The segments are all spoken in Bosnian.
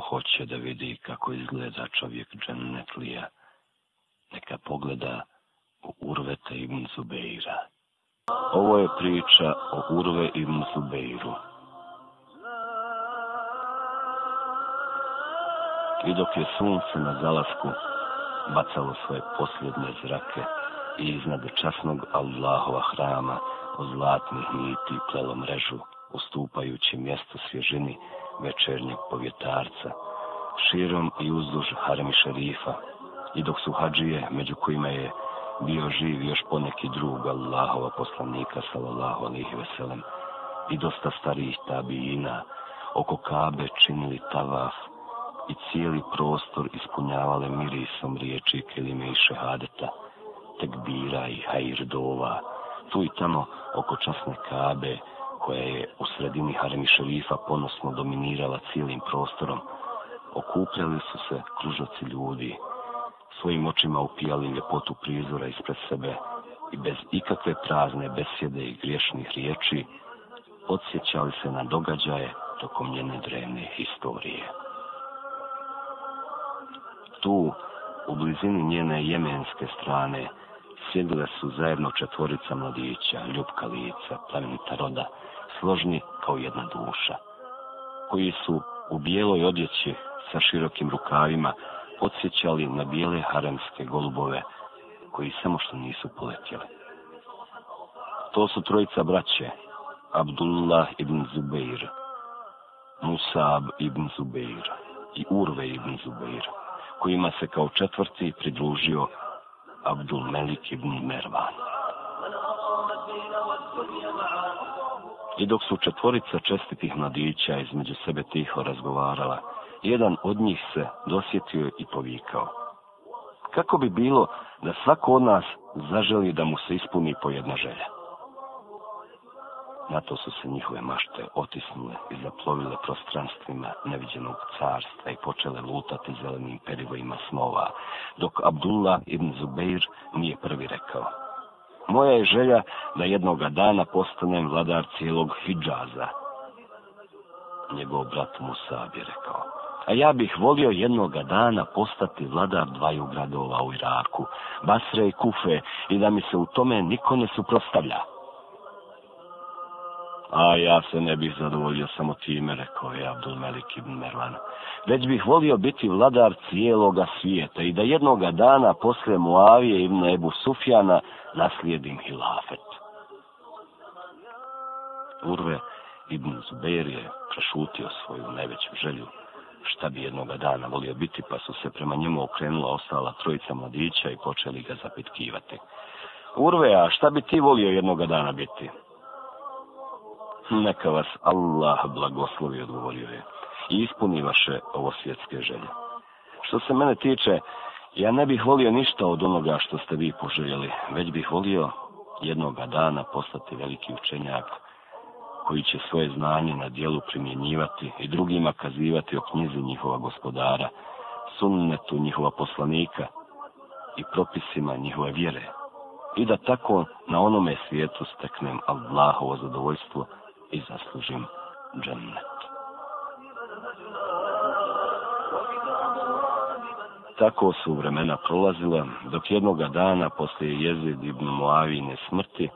hoće da vidi kako izgleda čovjek dženetlija, neka pogleda u Urveta ibn Zubeira. Ovo je priča o Urve ibn Zubeiru. I dok je sunce na zalasku bacalo svoje posljedne zrake i iznad časnog Allahova hrama od zlatnih niti plelo mrežu, ustupajući mjesto svježini, večernjeg povjetarca, širom i uzduž Harami Šerifa, i dok su hađije, među kojima je bio živ još poneki drug Allahova poslanika, salallahu alihi veselem, i dosta starijih tabijina, oko kabe činili tavaf, i cijeli prostor ispunjavale mirisom riječi kelime i šehadeta, tekbira i hajirdova, tu i tamo oko časne kabe, koja je u sredini Harami Šerifa ponosno dominirala cijelim prostorom, okupljali su se kružnoci ljudi, svojim očima upijali ljepotu prizora ispred sebe i bez ikakve prazne besjede i griješnih riječi, podsjećali se na događaje tokom njene drevne historije. Tu, u blizini njene jemenske strane, sjedile su zajedno četvorica mladića, ljubka lica, plamenita roda, složni kao jedna duša, koji su u bijeloj odjeći sa širokim rukavima podsjećali na bijele haremske golubove, koji samo što nisu poletjeli. To su trojica braće, Abdullah ibn Zubeir, Musab ibn Zubeir i Urve ibn Zubeir, kojima se kao četvrti pridružio Abdul Melik ibn Mervan. I dok su četvorica čestitih mladića između sebe tiho razgovarala, jedan od njih se dosjetio i povikao. Kako bi bilo da svako od nas zaželi da mu se ispuni po jedna želja? Na to su se njihove mašte otisnule i zaplovile prostranstvima neviđenog carstva i počele lutati zelenim perivojima snova, dok Abdullah ibn Zubeir nije prvi rekao. Moja je želja da jednoga dana postanem vladar cijelog Hidžaza. Njegov brat Musa bi rekao. A ja bih volio jednoga dana postati vladar dvaju gradova u Iraku, Basre i Kufe, i da mi se u tome niko ne suprostavlja a ja se ne bih zadovoljio samo time, rekao je Abdul Melik ibn Mervan. Već bih volio biti vladar cijeloga svijeta i da jednoga dana posle Muavije ibn Ebu Sufjana naslijedim hilafet. Urve ibn Zubair je prešutio svoju najveću želju šta bi jednoga dana volio biti, pa su se prema njemu okrenula ostala trojica mladića i počeli ga zapitkivati. Urve, a šta bi ti volio jednoga dana biti? neka vas Allah blagoslovi, odgovorio je, i ispuni vaše ovo svjetske želje. Što se mene tiče, ja ne bih volio ništa od onoga što ste vi poželjeli, već bih volio jednoga dana postati veliki učenjak koji će svoje znanje na dijelu primjenjivati i drugima kazivati o knjizi njihova gospodara, sunnetu njihova poslanika i propisima njihove vjere i da tako na onome svijetu steknem Allahovo zadovoljstvo i i zaslužim džennet. Tako su vremena prolazila, dok jednoga dana poslije jezid ibn Muavine smrti,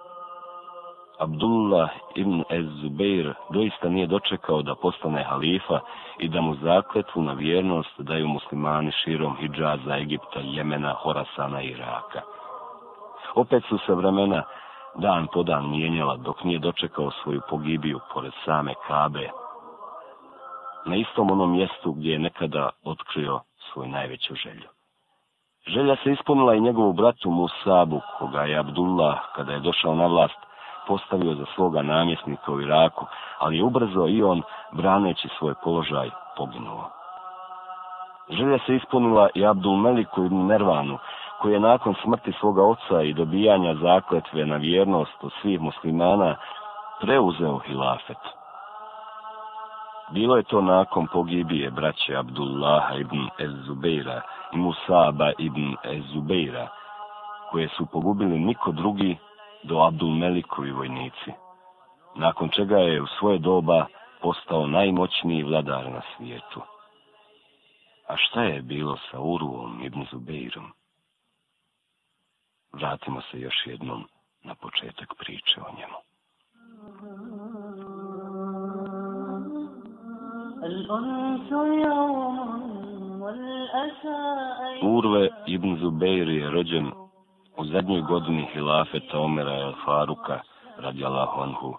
Abdullah ibn Ezubeir doista nije dočekao da postane halifa i da mu zakletvu na vjernost daju muslimani širom Hidžaza, Egipta, Jemena, Horasana i Iraka. Opet su se vremena dan po dan mijenjala dok nije dočekao svoju pogibiju pored same kabe, na istom onom mjestu gdje je nekada otkrio svoju najveću želju. Želja se ispunila i njegovu bratu Musabu, koga je Abdullah, kada je došao na vlast, postavio za svoga namjesnika u Iraku, ali je ubrzo i on, braneći svoj položaj, poginuo. Želja se ispunila i Abdul Meliku i Nervanu, koji je nakon smrti svoga oca i dobijanja zakletve na vjernost od svih muslimana preuzeo hilafet. Bilo je to nakon pogibije braće Abdullaha ibn Ezubeira i Musaba ibn Ezubeira, koje su pogubili niko drugi do Abdul Melikovi vojnici, nakon čega je u svoje doba postao najmoćniji vladar na svijetu. A šta je bilo sa Urvom ibn Zubeirom? vratimo se još jednom na početak priče o njemu. Urve ibn Zubeir je rođen u zadnjoj godini hilafeta Omera el Faruka radi Allahonhu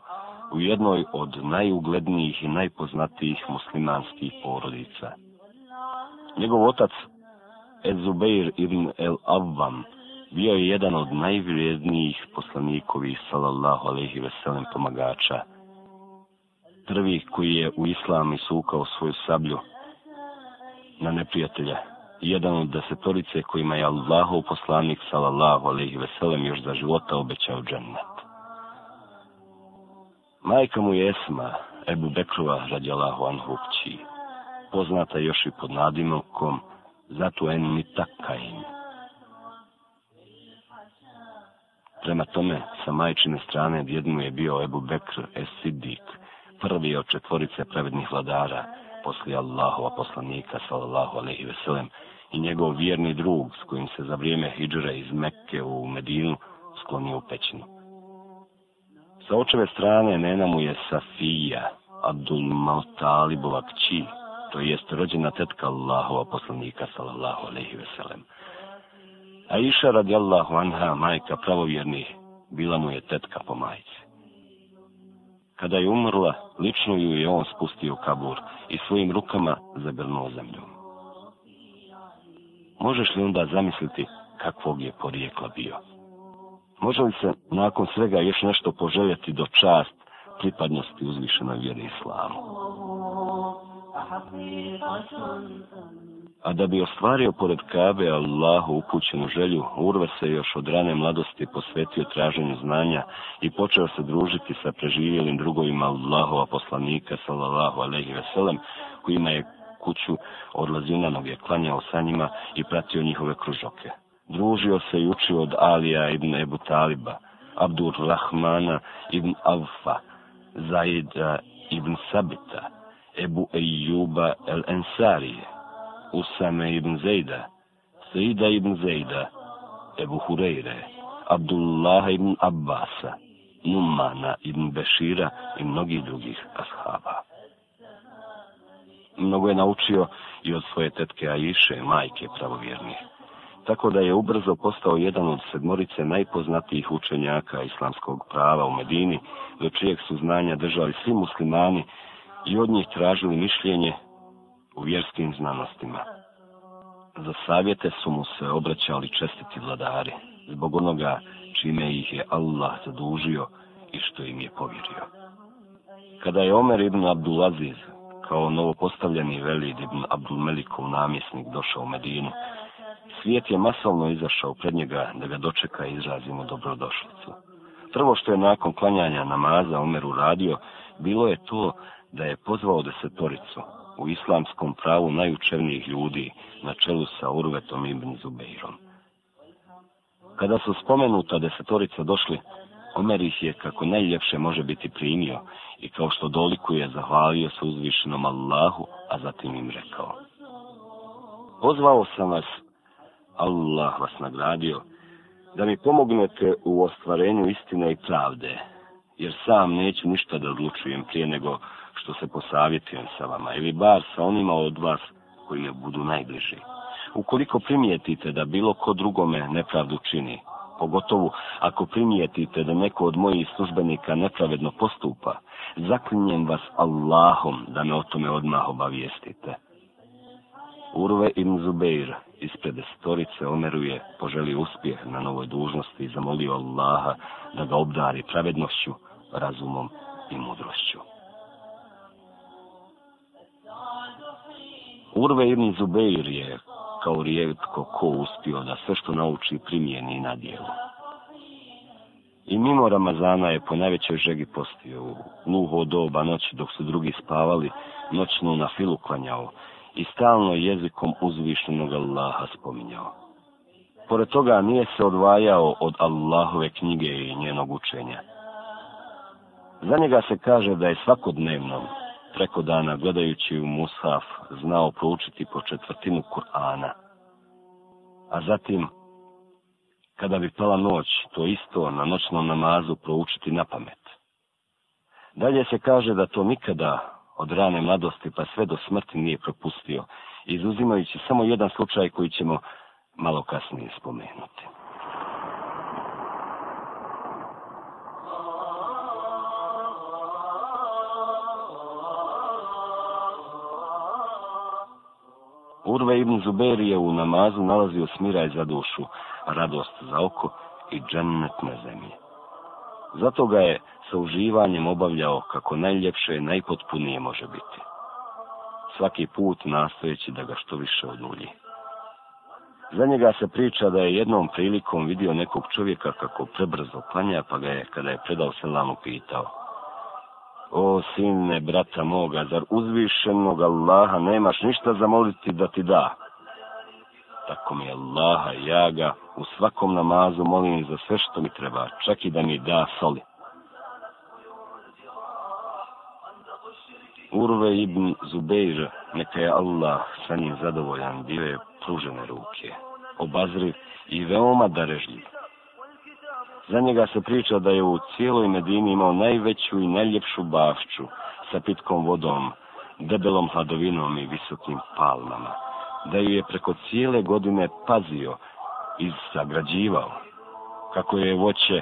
u jednoj od najuglednijih i najpoznatijih muslimanskih porodica. Njegov otac Ed Zubeir ibn el Avvam bio je jedan od najvrijednijih poslanikovih sallallahu alaihi veselim pomagača. Prvi koji je u islami sukao svoju sablju na neprijatelja. Jedan od desetorice kojima je Allahov poslanik sallallahu alaihi veselim još za života obećao džennet. Majka mu je Esma, Ebu Bekrova radijalahu anhupći, poznata još i pod nadimokom, zato en mi takajim. Prema tome, sa majčine strane jedinu je bio Ebu Bekr Esidik, prvi od četvorice pravednih vladara, poslije Allahova poslanika, sallallahu alaihi veselem, i njegov vjerni drug s kojim se za vrijeme hijđure iz Mekke u Medinu sklonio u pećinu. Sa očeve strane nena mu je Safija, Abdul Maltalibova kći, to jest rođena tetka Allahova poslanika, sallallahu alaihi veselem, A iša radijallahu anha, majka pravovjernih, bila mu je tetka po majici. Kada je umrla, lično ju je on spustio kabur i svojim rukama zabrnuo zemlju. Možeš li onda zamisliti kakvog je porijekla bio? Može li se nakon svega još nešto poželjeti do čast pripadnosti uzvišenoj vjeri islamu? Allahu, A da bi ostvario pored Kabe Allahu upućenu želju, Urve se još od rane mladosti posvetio traženju znanja i počeo se družiti sa preživjelim drugovima Allahova poslanika, sallallahu alaihi veselem, kojima je kuću odlazio na noge, klanjao sa njima i pratio njihove kružoke. Družio se i učio od Alija ibn Ebu Taliba, Abdur Rahmana ibn Alfa, Zaida ibn Sabita, Ebu Ejuba el Ensarije, Usame ibn Zejda, Sejda ibn Zejda, Ebu Hureyre, Abdullah ibn Abbasa, Numana ibn Bešira i mnogih drugih ashaba. Mnogo je naučio i od svoje tetke Ajiše, majke pravovjernije. Tako da je ubrzo postao jedan od sedmorice najpoznatijih učenjaka islamskog prava u Medini, do čijeg su znanja držali svi muslimani i od njih tražili mišljenje u vjerskim znanostima. Za savjete su mu se obraćali čestiti vladari, zbog onoga čime ih je Allah zadužio i što im je povjerio. Kada je Omer ibn Abdulaziz, kao novopostavljeni velid ibn Abdulmelikov namjesnik, došao u Medinu, svijet je masovno izašao pred njega da ga dočeka i izrazimo dobrodošlicu. Prvo što je nakon klanjanja namaza Omer uradio, bilo je to da je pozvao desetoricu, u islamskom pravu najučevnijih ljudi na čelu sa Urvetom ibn Zubeirom. Kada su spomenuta desetorica došli, Omer ih je kako najljepše može biti primio i kao što dolikuje zahvalio se uzvišenom Allahu, a zatim im rekao. Pozvao sam vas, Allah vas nagradio, da mi pomognete u ostvarenju istine i pravde, jer sam neću ništa da odlučujem prije nego što se posavjetujem sa vama ili bar sa onima od vas koji je budu najbliži. Ukoliko primijetite da bilo ko drugome nepravdu čini, pogotovo ako primijetite da neko od mojih službenika nepravedno postupa, zaklinjem vas Allahom da me o tome odmah obavijestite. Urve ibn Zubeir ispred storice omeruje, poželi uspjeh na novoj dužnosti i zamolio Allaha da ga obdari pravednošću, razumom i mudrošću. Urve ibn Zubeir je, kao rijetko ko uspio da sve što nauči primijeni na dijelu. I mimo Ramazana je po najvećoj žegi postio u gluho doba noći dok su drugi spavali, noćnu na filu klanjao i stalno jezikom uzvišenog Allaha spominjao. Pored toga nije se odvajao od Allahove knjige i njenog učenja. Za njega se kaže da je svakodnevno preko dana gledajući u Musaf znao proučiti po četvrtinu Kur'ana. A zatim, kada bi pala noć, to isto na noćnom namazu proučiti na pamet. Dalje se kaže da to nikada od rane mladosti pa sve do smrti nije propustio, izuzimajući samo jedan slučaj koji ćemo malo kasnije spomenuti. Urve ibn Zuber je u namazu nalazio smiraj za dušu, radost za oko i džennet na zemlji. Zato ga je sa uživanjem obavljao kako najljepše i najpotpunije može biti. Svaki put nastojeći da ga što više odulji. Za njega se priča da je jednom prilikom vidio nekog čovjeka kako prebrzo klanja, pa ga je, kada je predao selamu, pitao – O sine, braca moga, zar uzvišenog Allaha nemaš ništa za moliti da ti da? Tako mi Allaha ja ga u svakom namazu molim za sve što mi treba, čak i da mi da soli. Urve ibn Zubejr, neka je Allah sa njim zadovoljan, bio je pružene ruke, obazriv i veoma darežljiv. Za njega se priča da je u cijeloj Medini imao najveću i najljepšu bašću sa pitkom vodom, debelom hladovinom i visokim palmama. Da ju je preko cijele godine pazio i zagrađivao. Kako je voće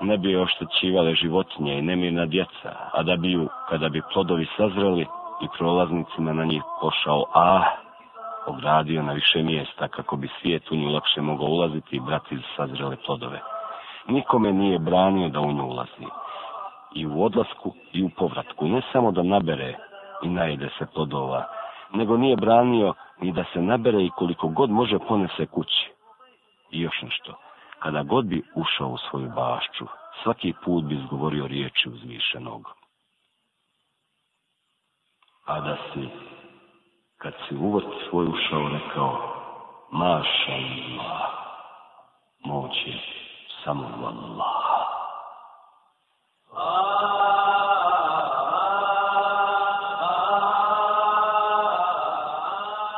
ne bi oštećivale životinje i nemirna djeca, a da bi ju, kada bi plodovi sazreli i prolaznicima na njih pošao a ogradio na više mjesta kako bi svijet u nju lakše mogao ulaziti i brati sazrele plodove nikome nije branio da u nju ulazi. I u odlasku i u povratku. Ne samo da nabere i najde se plodova, nego nije branio ni da se nabere i koliko god može ponese kući. I još nešto, kada god bi ušao u svoju bašću, svaki put bi izgovorio riječi uzvišenog. A da si, kad si u vrt svoj ušao, rekao, maša ima, moć je samo u Allah.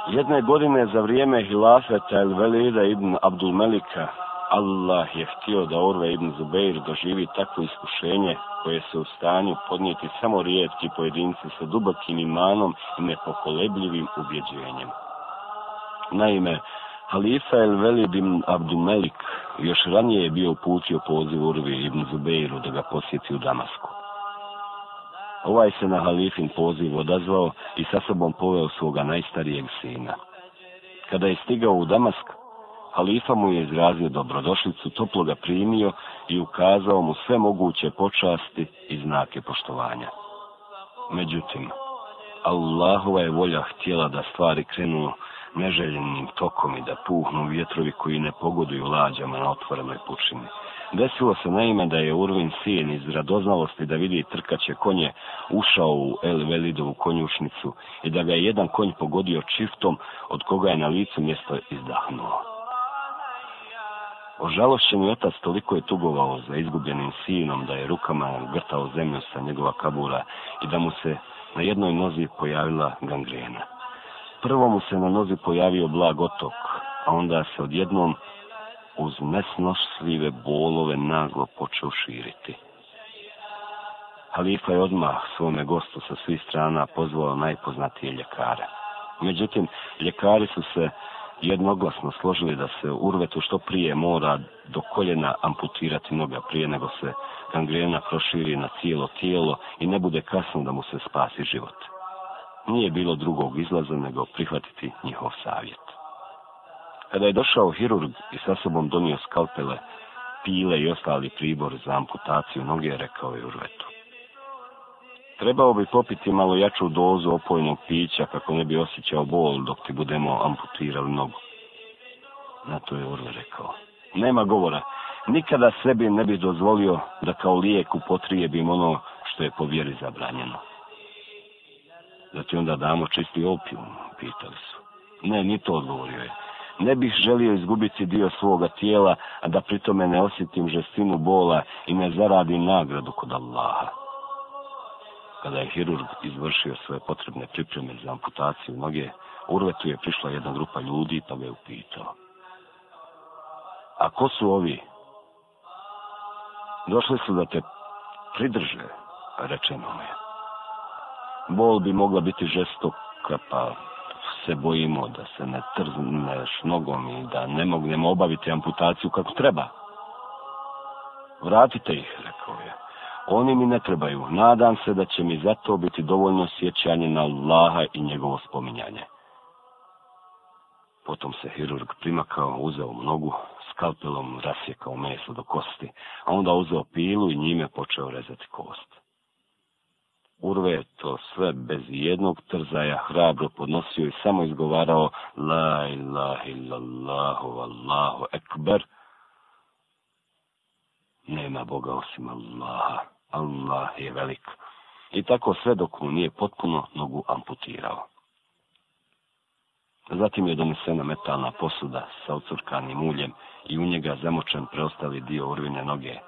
Jedne godine za vrijeme hilafeta El Velida ibn Abdul Melika, Allah je htio da Orve ibn Zubeir doživi takvo iskušenje koje se u stanju podnijeti samo rijetki pojedinci sa dubokim imanom i nepokolebljivim ubjeđenjem. Naime, Halifa El Velid ibn Abdul Melik, Još ranije je bio uputio poziv Urvi ibn Zubeiru da ga posjeti u Damasku. Ovaj se na halifin poziv odazvao i sa sobom poveo svoga najstarijeg sina. Kada je stigao u Damask, halifa mu je izrazio dobrodošlicu, toplo ga primio i ukazao mu sve moguće počasti i znake poštovanja. Međutim, Allahova je volja htjela da stvari krenu neželjenim tokom i da puhnu vjetrovi koji ne pogoduju lađama na otvorenoj pučini. Desilo se naime da je Urvin Sijen iz radoznalosti da vidi trkaće konje ušao u El Velidovu konjušnicu i da ga je jedan konj pogodio čiftom od koga je na licu mjesto izdahnuo. Ožalošćen je otac toliko je tugovao za izgubljenim sinom da je rukama grtao zemlju sa njegova kabura i da mu se na jednoj nozi pojavila gangrena. Prvo mu se na nozi pojavio blag otok, a onda se odjednom uz nesnošljive bolove naglo počeo širiti. Halifa je odmah svome gostu sa svih strana pozvao najpoznatije ljekare. Međutim, ljekari su se jednoglasno složili da se urvetu što prije mora do koljena amputirati noga prije nego se gangrena proširi na cijelo tijelo i ne bude kasno da mu se spasi život nije bilo drugog izlaza nego prihvatiti njihov savjet. Kada je došao hirurg i sa sobom donio skalpele, pile i ostali pribor za amputaciju noge, rekao je Urvetu. Trebao bi popiti malo jaču dozu opojnog pića kako ne bi osjećao bol dok ti budemo amputirali nogu. Na to je Urve rekao. Nema govora. Nikada sebi ne bi dozvolio da kao lijek upotrijebim ono što je po vjeri zabranjeno da ti znači, onda damo čisti opium, pitali su. Ne, ni to odgovorio je. Ne bih želio izgubiti dio svoga tijela, a da pritome ne osjetim žestinu bola i ne zaradim nagradu kod Allaha. Kada je hirurg izvršio svoje potrebne pripreme za amputaciju noge, urvetu je prišla jedna grupa ljudi pa ga je upitao. A ko su ovi? Došli su da te pridrže, rečeno mu je bol bi mogla biti žestoka, pa se bojimo da se ne trzneš nogom i da ne mognemo obaviti amputaciju kako treba. Vratite ih, rekao je. Oni mi ne trebaju. Nadam se da će mi zato biti dovoljno sjećanje na Allaha i njegovo spominjanje. Potom se hirurg primakao, uzeo nogu, skalpelom rasjekao meso do kosti, a onda uzeo pilu i njime počeo rezati kost. Urve to sve bez jednog trzaja hrabro podnosio i samo izgovarao La ilaha illallahu allahu ekber. Nema Boga osim Allaha. Allah je velik. I tako sve dok mu nije potpuno nogu amputirao. Zatim je donesena metalna posuda sa ucrkanim uljem i u njega zamočen preostali dio urvine noge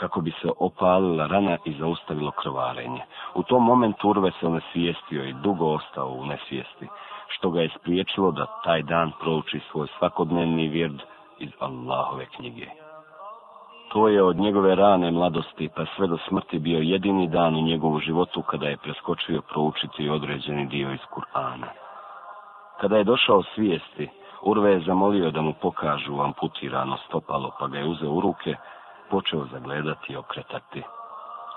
kako bi se opalila rana i zaustavilo krvarenje. U tom momentu Urve se onesvijestio i dugo ostao u nesvijesti, što ga je spriječilo da taj dan prouči svoj svakodnevni vird iz Allahove knjige. To je od njegove rane mladosti pa sve do smrti bio jedini dan u njegovu životu kada je preskočio proučiti određeni dio iz Kur'ana. Kada je došao svijesti, Urve je zamolio da mu pokažu amputirano stopalo pa ga je uzeo u ruke, počeo zagledati i okretati.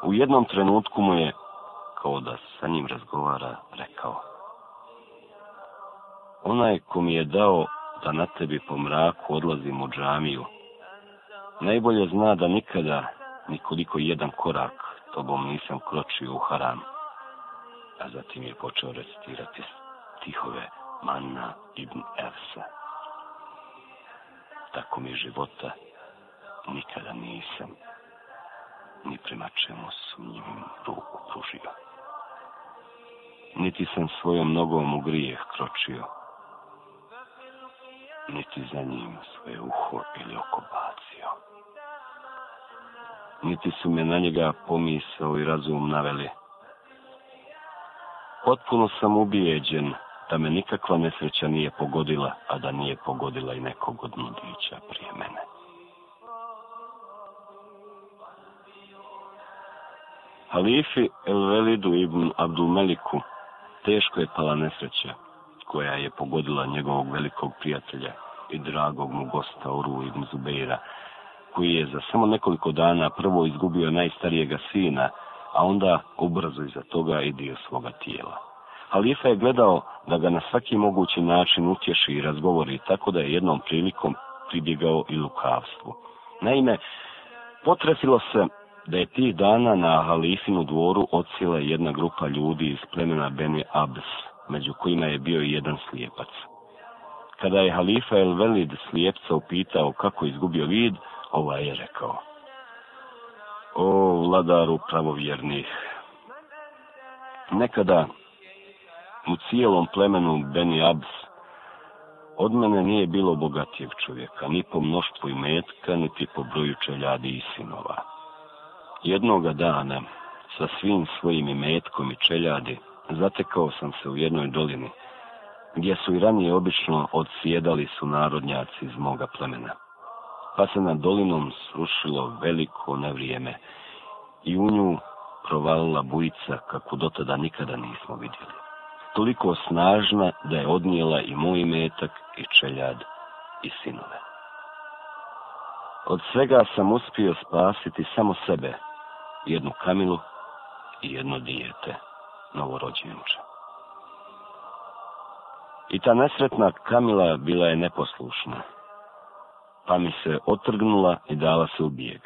U jednom trenutku mu je, kao da sa njim razgovara, rekao. Onaj ko mi je dao da na tebi po mraku odlazim u džamiju, najbolje zna da nikada, nikoliko jedan korak, tobom nisam kročio u haram. A zatim je počeo recitirati stihove Manna ibn Ersa. Tako mi života nikada nisam ni prema čemu sumnjivim ruku pružio. Niti sam svojom nogom u grijeh kročio, niti za njim svoje uho ili oko bacio. Niti su me na njega pomisao i razum naveli. Potpuno sam ubijeđen da me nikakva nesreća nije pogodila, a da nije pogodila i nekog od mladića prije mene. Halifi El Velidu ibn Abdul Meliku teško je pala nesreća koja je pogodila njegovog velikog prijatelja i dragog mu gosta Oru ibn Zubeira, koji je za samo nekoliko dana prvo izgubio najstarijega sina, a onda ubrzo iza toga i dio svoga tijela. Halifa je gledao da ga na svaki mogući način utješi i razgovori, tako da je jednom prilikom pribjegao i lukavstvu. Naime, potrefilo se da je tih dana na Halifinu dvoru odsila jedna grupa ljudi iz plemena Beni Abs, među kojima je bio i jedan slijepac. Kada je Halifa El Velid slijepca upitao kako izgubio vid, ovaj je rekao. O vladaru pravovjernih, nekada u cijelom plemenu Beni Abs od mene nije bilo bogatijeg čovjeka, ni po mnoštvu i metka, niti po broju čeljadi i sinova jednoga dana sa svim svojim imetkom i čeljadi zatekao sam se u jednoj dolini gdje su i ranije obično odsjedali su narodnjaci iz moga plemena. Pa se nad dolinom srušilo veliko nevrijeme i u nju provalila bujica kako do tada nikada nismo vidjeli. Toliko snažna da je odnijela i moj metak i čeljad i sinove. Od svega sam uspio spasiti samo sebe, jednu kamilu i jedno dijete, novorođenče. I ta nesretna kamila bila je neposlušna, pa mi se otrgnula i dala se u bijeg.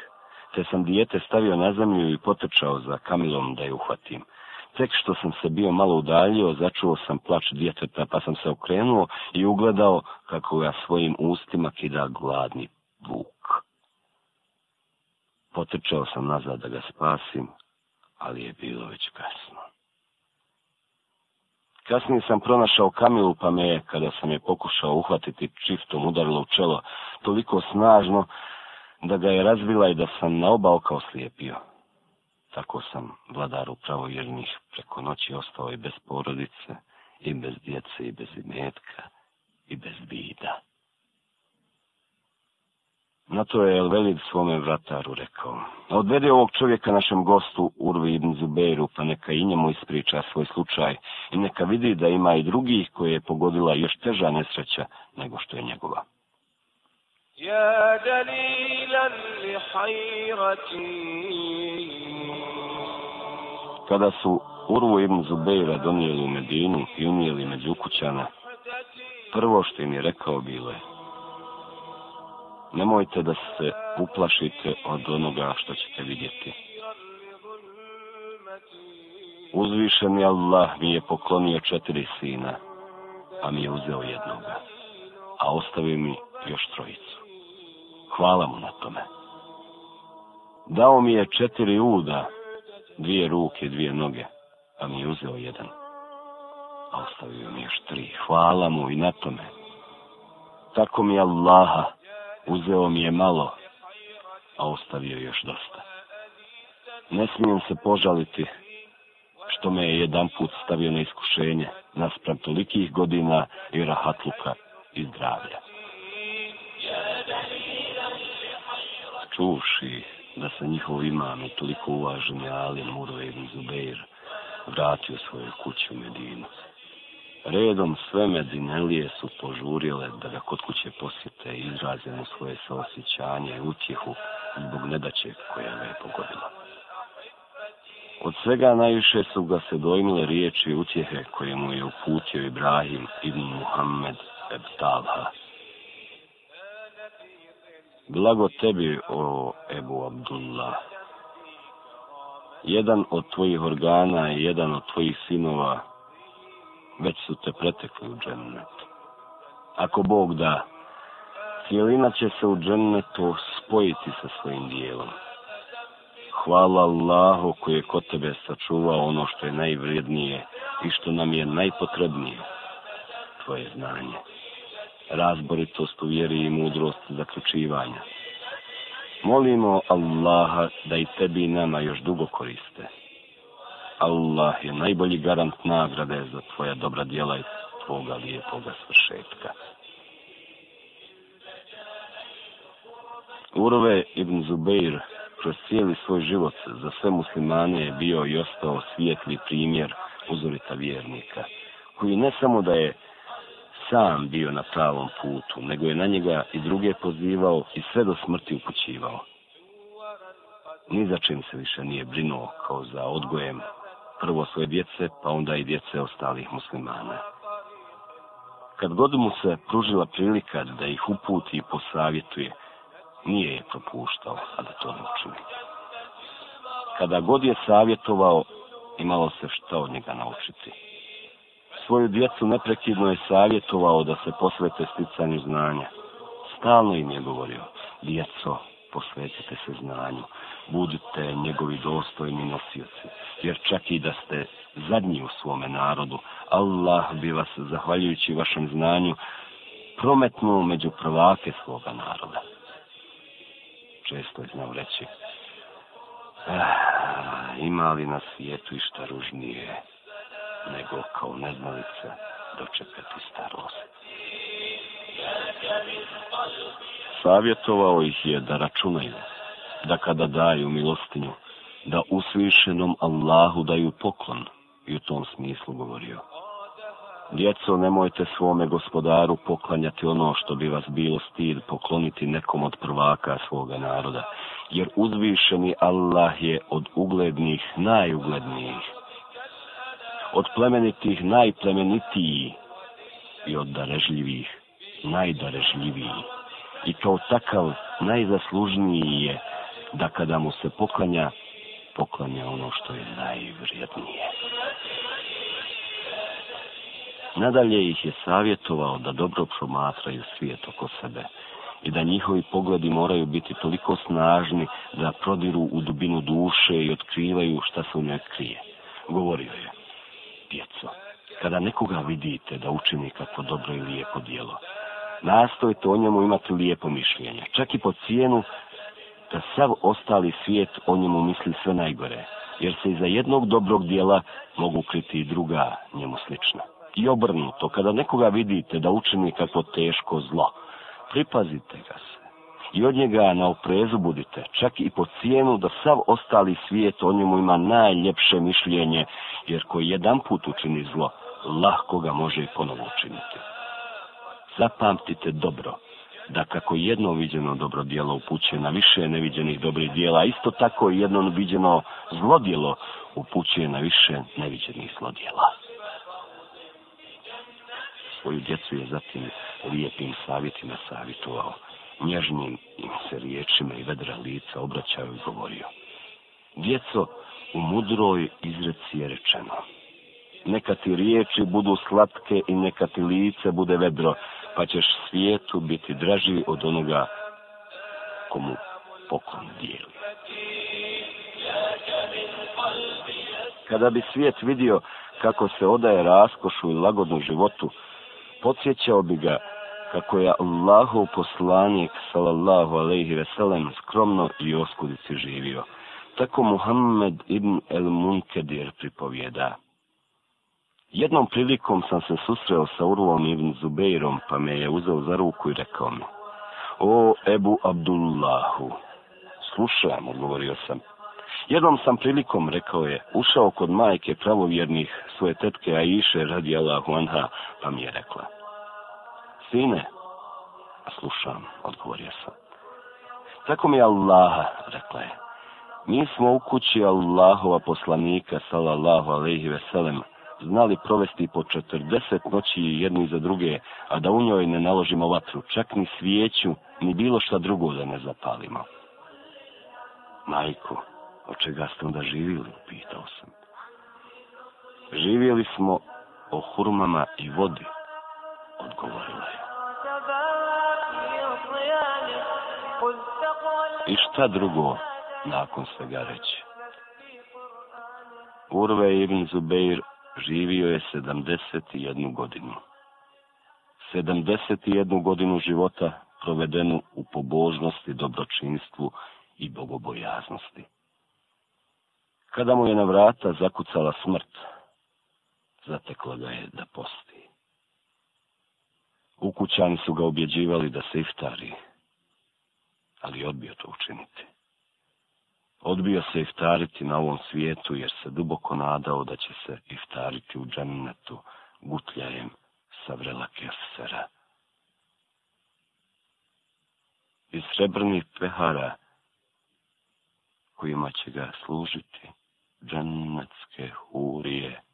Te sam dijete stavio na zemlju i potrčao za kamilom da je uhvatim. Tek što sam se bio malo udaljio, začuo sam plač djeteta, pa sam se okrenuo i ugledao kako ga svojim ustima kida gladni vuk potrčao sam nazad da ga spasim, ali je bilo već kasno. Kasnije sam pronašao Kamilu, pa me je, kada sam je pokušao uhvatiti, čiftom udarilo u čelo, toliko snažno da ga je razbila i da sam na oba oka oslijepio. Tako sam vladar upravo jer njih preko noći ostao i bez porodice, i bez djece, i bez imetka, i bez bida. Na to je Elvelid svome vrataru rekao. Odvede ovog čovjeka našem gostu Urvi ibn Zubeiru, pa neka i njemu ispriča svoj slučaj i neka vidi da ima i drugih koje je pogodila još teža nesreća nego što je njegova. يا دليلا لحيرتي kada su Urvo ibn Zubeira donijeli u Medinu i unijeli među kućana, prvo što im je rekao bilo je, nemojte da se uplašite od onoga što ćete vidjeti. Uzvišen je Allah mi je poklonio četiri sina, pa mi je uzeo jednoga, a ostavi mi još trojicu. Hvala mu na tome. Dao mi je četiri uda, dvije ruke, dvije noge, pa mi je uzeo jedan, a ostavio mi još tri. Hvala mu i na tome. Tako mi Allaha, uzeo mi je malo, a ostavio još dosta. Ne smijem se požaliti što me je jedan put stavio na iskušenje naspram tolikih godina i rahatluka i zdravlja. Čuvši da se njihov imam i toliko uvaženi Alin Murovi Zubeir vratio svoju kuću u Medinu, redom sve medinelije su požurile da ga kod kuće posjete i izraze mu svoje saosjećanje i utjehu zbog nedaće koja ga je pogodila. Od svega najviše su ga se dojmile riječi utjehe koje mu je uputio Ibrahim ibn Muhammed Ebtalha. Blago tebi, o Ebu Abdullah, jedan od tvojih organa i jedan od tvojih sinova već su te pretekli u džennet. Ako Bog da, cijelina će se u džennetu spojiti sa svojim dijelom. Hvala Allahu koji je kod tebe sačuvao ono što je najvrednije i što nam je najpotrebnije, tvoje znanje. Razboritost u vjeri i mudrost zaključivanja. Molimo Allaha da i tebi i nama još dugo koriste. Allah je najbolji garant nagrade za tvoja dobra djela i tvoga lijepoga svršetka. Urove ibn Zubeir kroz cijeli svoj život za sve muslimane je bio i ostao svijetli primjer uzorita vjernika, koji ne samo da je sam bio na pravom putu, nego je na njega i druge pozivao i sve do smrti upućivao. Ni za čim se više nije brinuo kao za odgojem prvo svoje djece, pa onda i djece ostalih muslimana. Kad god mu se pružila prilika da ih uputi i posavjetuje, nije je propuštao, a da to ne Kada god je savjetovao, imalo se što od njega naučiti. Svoju djecu neprekidno je savjetovao da se posvete sticanju znanja. Stalno im je govorio, djeco, posvetite se znanju, budite njegovi dostojni nosioci, jer čak i da ste zadnji u svome narodu, Allah bi vas, zahvaljujući vašem znanju, prometnuo među prvake svoga naroda. Često je znao reći, eh, ima li na svijetu i šta ružnije nego kao neznalica dočekati starost. Savjetovao ih je da računaju da kada daju milostinju, da usvišenom Allahu daju poklon, i u tom smislu govorio. Djeco, nemojte svome gospodaru poklanjati ono što bi vas bilo stid pokloniti nekom od prvaka svoga naroda, jer uzvišeni Allah je od uglednih najuglednijih, od plemenitih najplemenitiji i od darežljivih najdarežljiviji. I kao takav najzaslužniji je da kada mu se poklanja, poklanja ono što je najvrijednije. Nadalje ih je savjetovao da dobro promatraju svijet oko sebe i da njihovi pogledi moraju biti toliko snažni da prodiru u dubinu duše i otkrivaju šta se u njoj krije. Govorio je, djeco, kada nekoga vidite da učini kako dobro i lijepo dijelo, nastojte o njemu imati lijepo mišljenje, čak i po cijenu da sav ostali svijet o njemu misli sve najgore, jer se iza jednog dobrog dijela mogu kriti i druga njemu slična. I obrnuto, kada nekoga vidite da učini kakvo teško zlo, pripazite ga se i od njega na oprezu budite, čak i po cijenu da sav ostali svijet o njemu ima najljepše mišljenje, jer koji jedan put učini zlo, lahko ga može i ponovo učiniti. Zapamtite dobro – da kako jedno viđeno dobro dijelo upućuje na više neviđenih dobrih dijela, isto tako jedno viđeno zlo dijelo upućuje na više neviđenih zlo dijela. Svoju djecu je zatim lijepim savjetima savjetovao, nježnim im se riječima i vedra lica obraćao i govorio. Djeco, u mudroj izreci je rečeno, neka ti riječi budu slatke i neka ti lice bude vedro, pa ćeš svijetu biti draži od onoga komu poklon dijeli. Kada bi svijet vidio kako se odaje raskošu i lagodnu životu, podsjećao bi ga kako je Allahov poslanik sallallahu alaihi ve sellem skromno i oskudici živio. Tako Muhammed ibn el-Munkedir pripovjeda. Jednom prilikom sam se susreo sa Urvom Ibn Zubeirom, pa me je uzeo za ruku i rekao mi, O Ebu Abdullahu, slušam, odgovorio sam. Jednom sam prilikom, rekao je, ušao kod majke pravovjernih svoje tetke Aiše radi Allahu Anha, pa mi je rekla, Sine, slušam, odgovorio sam. Tako mi je Allaha, rekla je, mi smo u kući Allahova poslanika, salallahu alaihi veselema, znali provesti po 40 noći jedni za druge, a da u njoj ne naložimo vatru, čak ni svijeću, ni bilo šta drugo da ne zapalimo. Majko, od čega ste onda živjeli, pitao sam. Živjeli smo o hurmama i vodi, odgovorila je. I šta drugo nakon svega reći? Urve ibn Zubeir živio je 71 godinu. 71 godinu života provedenu u pobožnosti, dobročinstvu i bogobojaznosti. Kada mu je na vrata zakucala smrt, zatekla ga je da posti. Ukućani su ga objeđivali da se iftari, ali odbio to učiniti odbio se iftariti na ovom svijetu jer se duboko nadao da će se iftariti u džennetu gutljajem sa vrela kefsera. Iz srebrnih pehara kojima će ga služiti džennetske hurije,